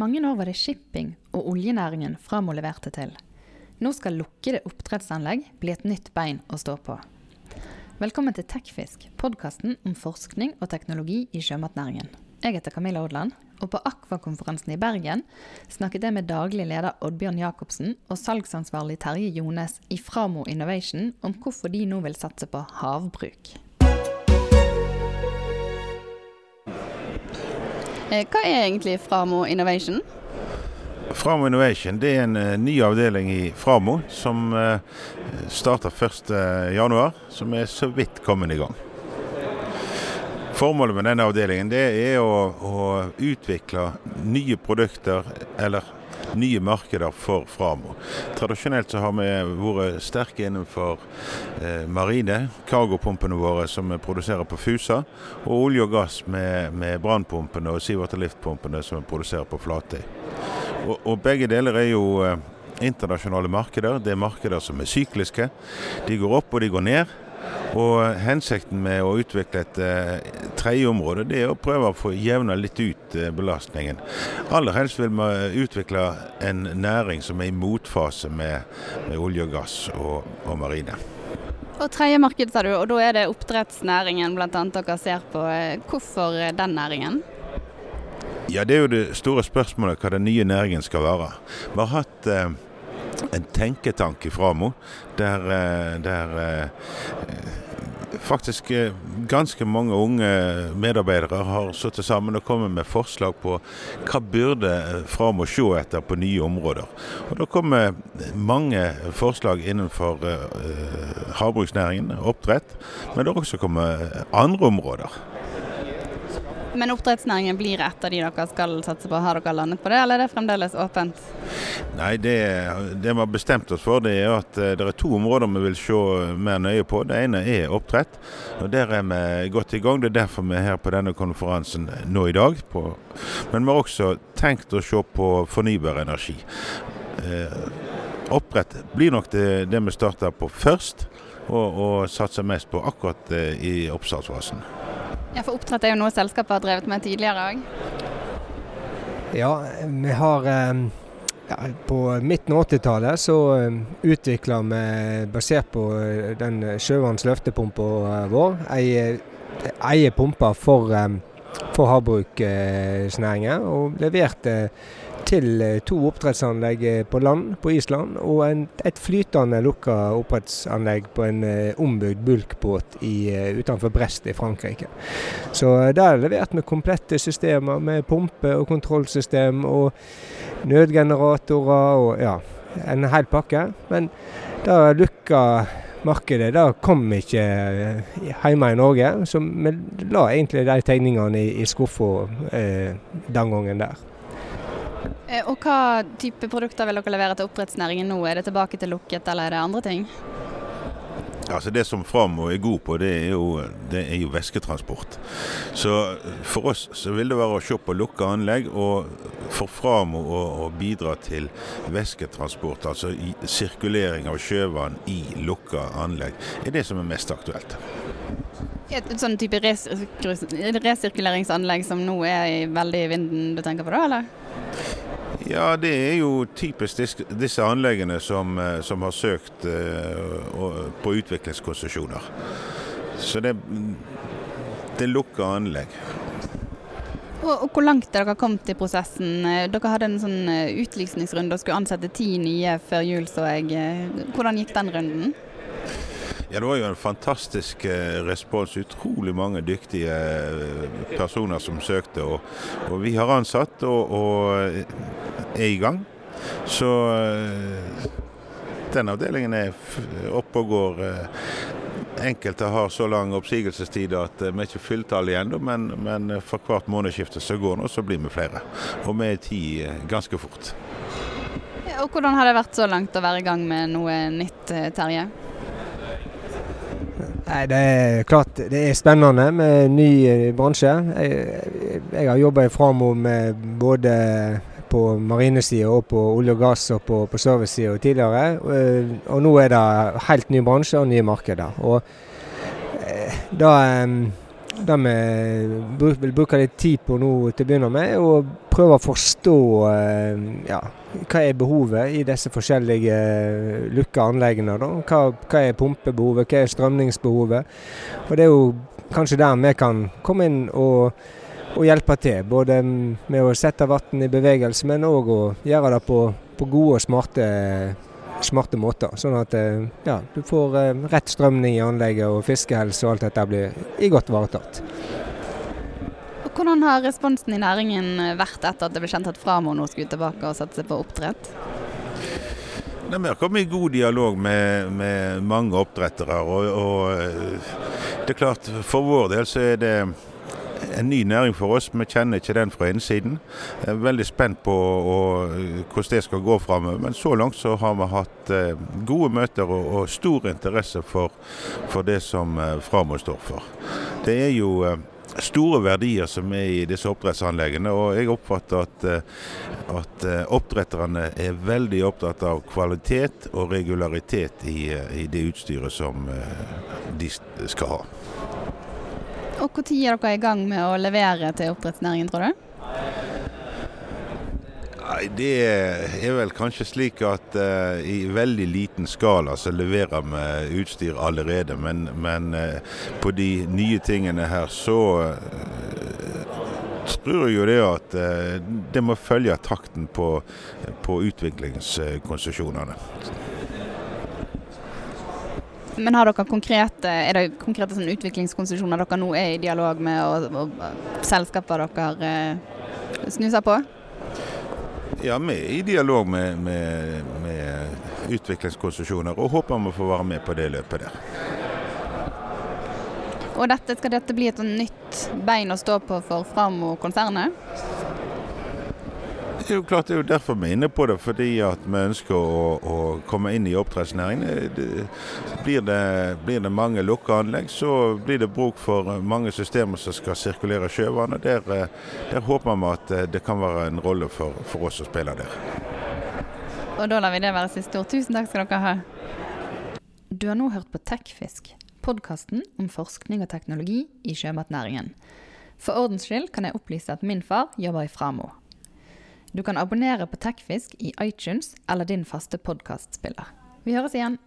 mange år var det shipping og oljenæringen Framo leverte til. Nå skal lukkede oppdrettsanlegg bli et nytt bein å stå på. Velkommen til Tekfisk, podkasten om forskning og teknologi i sjømatnæringen. Jeg heter Camilla Odland, og på Akvakonferansen i Bergen snakket jeg med daglig leder Oddbjørn Jacobsen og salgsansvarlig Terje Jones i Framo Innovation om hvorfor de nå vil satse på havbruk. Hva er egentlig Framo Innovation? Framo Innovation det er en uh, ny avdeling i Framo som uh, starter 1.1, som er så vidt kommet i gang. Formålet med denne avdelingen det er å, å utvikle nye produkter eller nye markeder for Framo. Tradisjonelt så har vi vært sterke innenfor eh, marine, cargopumpene våre som vi produserer på Fusa, og olje og gass med, med brannpumpene og Seawater Lift-pumpene som vi produserer på Flatøy. Og, og, begge deler er jo eh, internasjonale markeder. Det er markeder som er sykliske. De går opp og de går ned. Og Hensikten med å utvikle et eh, tredje område det er å prøve å få jevna litt ut eh, belastningen. Aller helst vil vi utvikle en næring som er i motfase med, med olje og gass og, og marine. Og tredje marked, sa du, og da er det oppdrettsnæringen bl.a. dere ser på. Hvorfor den næringen? Ja, Det er jo det store spørsmålet hva den nye næringen skal være. Vi har hatt eh, en tenketank i Framo der, eh, der eh, faktisk eh, ganske mange unge medarbeidere har satt sammen og kommet med forslag på hva burde Framo se etter på nye områder. Og Da kommer mange forslag innenfor havbruksnæringen, oppdrett, men det har også kommet andre områder. Men oppdrettsnæringen blir et av de dere skal satse på. Har dere landet på det, eller er det fremdeles åpent? Nei, det, det vi har bestemt oss for, det er at eh, det er to områder vi vil se mer nøye på. Det ene er oppdrett. og Der er vi godt i gang. Det er derfor vi er her på denne konferansen nå i dag. På. Men vi har også tenkt å se på fornybar energi. Eh, oppdrett blir nok det, det vi starter på først, og, og satser mest på akkurat eh, i oppstartsfasen. Ja, For oppdrett er jo noe selskapet har drevet med tidligere òg? Ja, vi har eh, ja, På midten av 80-tallet så eh, utvikla vi, basert på eh, den sjøvanns løftepumpa vår, ei, ei pumpe for, for havbruksnæringen. Og leverte til eh, to oppdrettsanlegg eh, på land på Island og en, et flytende lukka oppdrettsanlegg på en uh, ombygd bulkbåt uh, utenfor Brest i Frankrike. Så der leverte vi komplette systemer med pumpe og kontrollsystem og nødgeneratorer og ja, en hel pakke. Men da lukka markedet da kom ikke hjemme i Norge, så vi la egentlig de tegningene i, i skuffa den gangen der. Eh, og Hva type produkter vil dere levere til oppdrettsnæringen nå? Er det tilbake til lukket, eller er det andre ting? Altså Det som Framo er god på, det er, jo, det er jo væsketransport. Så For oss så vil det være å se på lukka anlegg, og for Framo å, å bidra til væsketransport, altså sirkulering av sjøvann i lukka anlegg, er det som er mest aktuelt. Et sånn type resirkuleringsanlegg som nå er veldig i vinden du tenker på da, eller? Ja, det er jo typisk disse anleggene som, eh, som har søkt uh, på utviklingskonsesjoner. Så det, det lukker anlegg. Og, og, Hvor langt er dere kommet i prosessen? Dere hadde en sånn utlysningsrunde og skulle ansette ti nye før jul, så jeg. Hvordan gikk den runden? Ja, Det var jo en fantastisk eh, respons. Utrolig mange dyktige eh, personer som søkte. Og, og vi har ansatt og, og, er i gang. Så eh, den avdelingen er oppe og går. Enkelte har så lang oppsigelsestid at vi ikke fulltallige ennå, men, men, for hvert månedsskifte som går nå, så blir vi flere. Og vi er ti ganske fort. Og Hvordan har det vært så langt å være i gang med noe nytt, Terje? Nei, Det er klart det er spennende med ny eh, bransje. Jeg, jeg har jobba i Framo med både på marinesida og på olje og gass og på, på servicesida tidligere. Og, eh, og, nå er det helt ny bransje og nye markeder. Og eh, da det vi vil bruke litt tid på nå til å begynne med, er å prøve å forstå eh, ja, hva er behovet i disse forskjellige lukka anleggene. Hva, hva er pumpebehovet, hva er strømningsbehovet. Og Det er jo kanskje der vi kan komme inn og, og hjelpe til. Både med å sette vann i bevegelse, men òg å gjøre det på, på gode og smarte smarte måter. Sånn at eh, ja, du får eh, rett strømning i anlegget, og fiskehelse og alt dette blir i godt varetatt. Hvordan har responsen i næringen vært etter at det ble kjent at Framo nå skulle tilbake og satse på oppdrett? Nei, vi har kommet i god dialog med, med mange oppdrettere. Og, og, eh, det er klart, for vår del så er det en ny næring for oss. Vi kjenner ikke den fra innsiden. Jeg er veldig spent på og, hvordan det skal gå framover. Men så langt så har vi hatt eh, gode møter og, og, stor interesse for, for det som eh, Framo står for. Det er jo eh, store verdier som er i disse oppdrettsanleggene. Og jeg oppfatter at, eh, at eh, oppdretterne er veldig opptatt av kvalitet og regularitet i, eh, i det utstyret som de skal ha. Og Når er dere i gang med å levere til oppdrettsnæringen, tror du? Nei, Det er vel kanskje slik at uh, i veldig liten skala så leverer vi utstyr allerede. Men, men uh, på de nye tingene her så uh, tror jeg jo det at det må følge takten på, på utviklingskonsesjonene. Men har dere konkrete, er det konkrete sånn utviklingskonsesjoner dere nå er i dialog med, og, og selskaper dere eh, snuser på? Ja, vi er i dialog med, med, med utviklingskonsesjoner og håper vi får være med på det løpet der. Og dette, Skal dette bli et nytt bein å stå på for Framo-konsernet? Det er jo klart det er jo derfor vi er inne på det, fordi at vi ønsker å, å komme inn i oppdrettsnæringen. Blir det, blir det mange lukka anlegg, så blir det bruk for mange systemer som skal sirkulere sjøvann. og der, der, håper vi at det kan være en rolle for, for oss å spille der. Og da lar vi det være siste ord. Tusen takk skal dere ha. Du har nå hørt på Tekfisk, podkasten om forskning og teknologi i sjømatnæringen. For ordens skyld kan jeg opplyse at min far jobber i Framo. Du kan abonnere på Tekfisk i iTunes eller din faste podkastspiller. Vi høres igjen.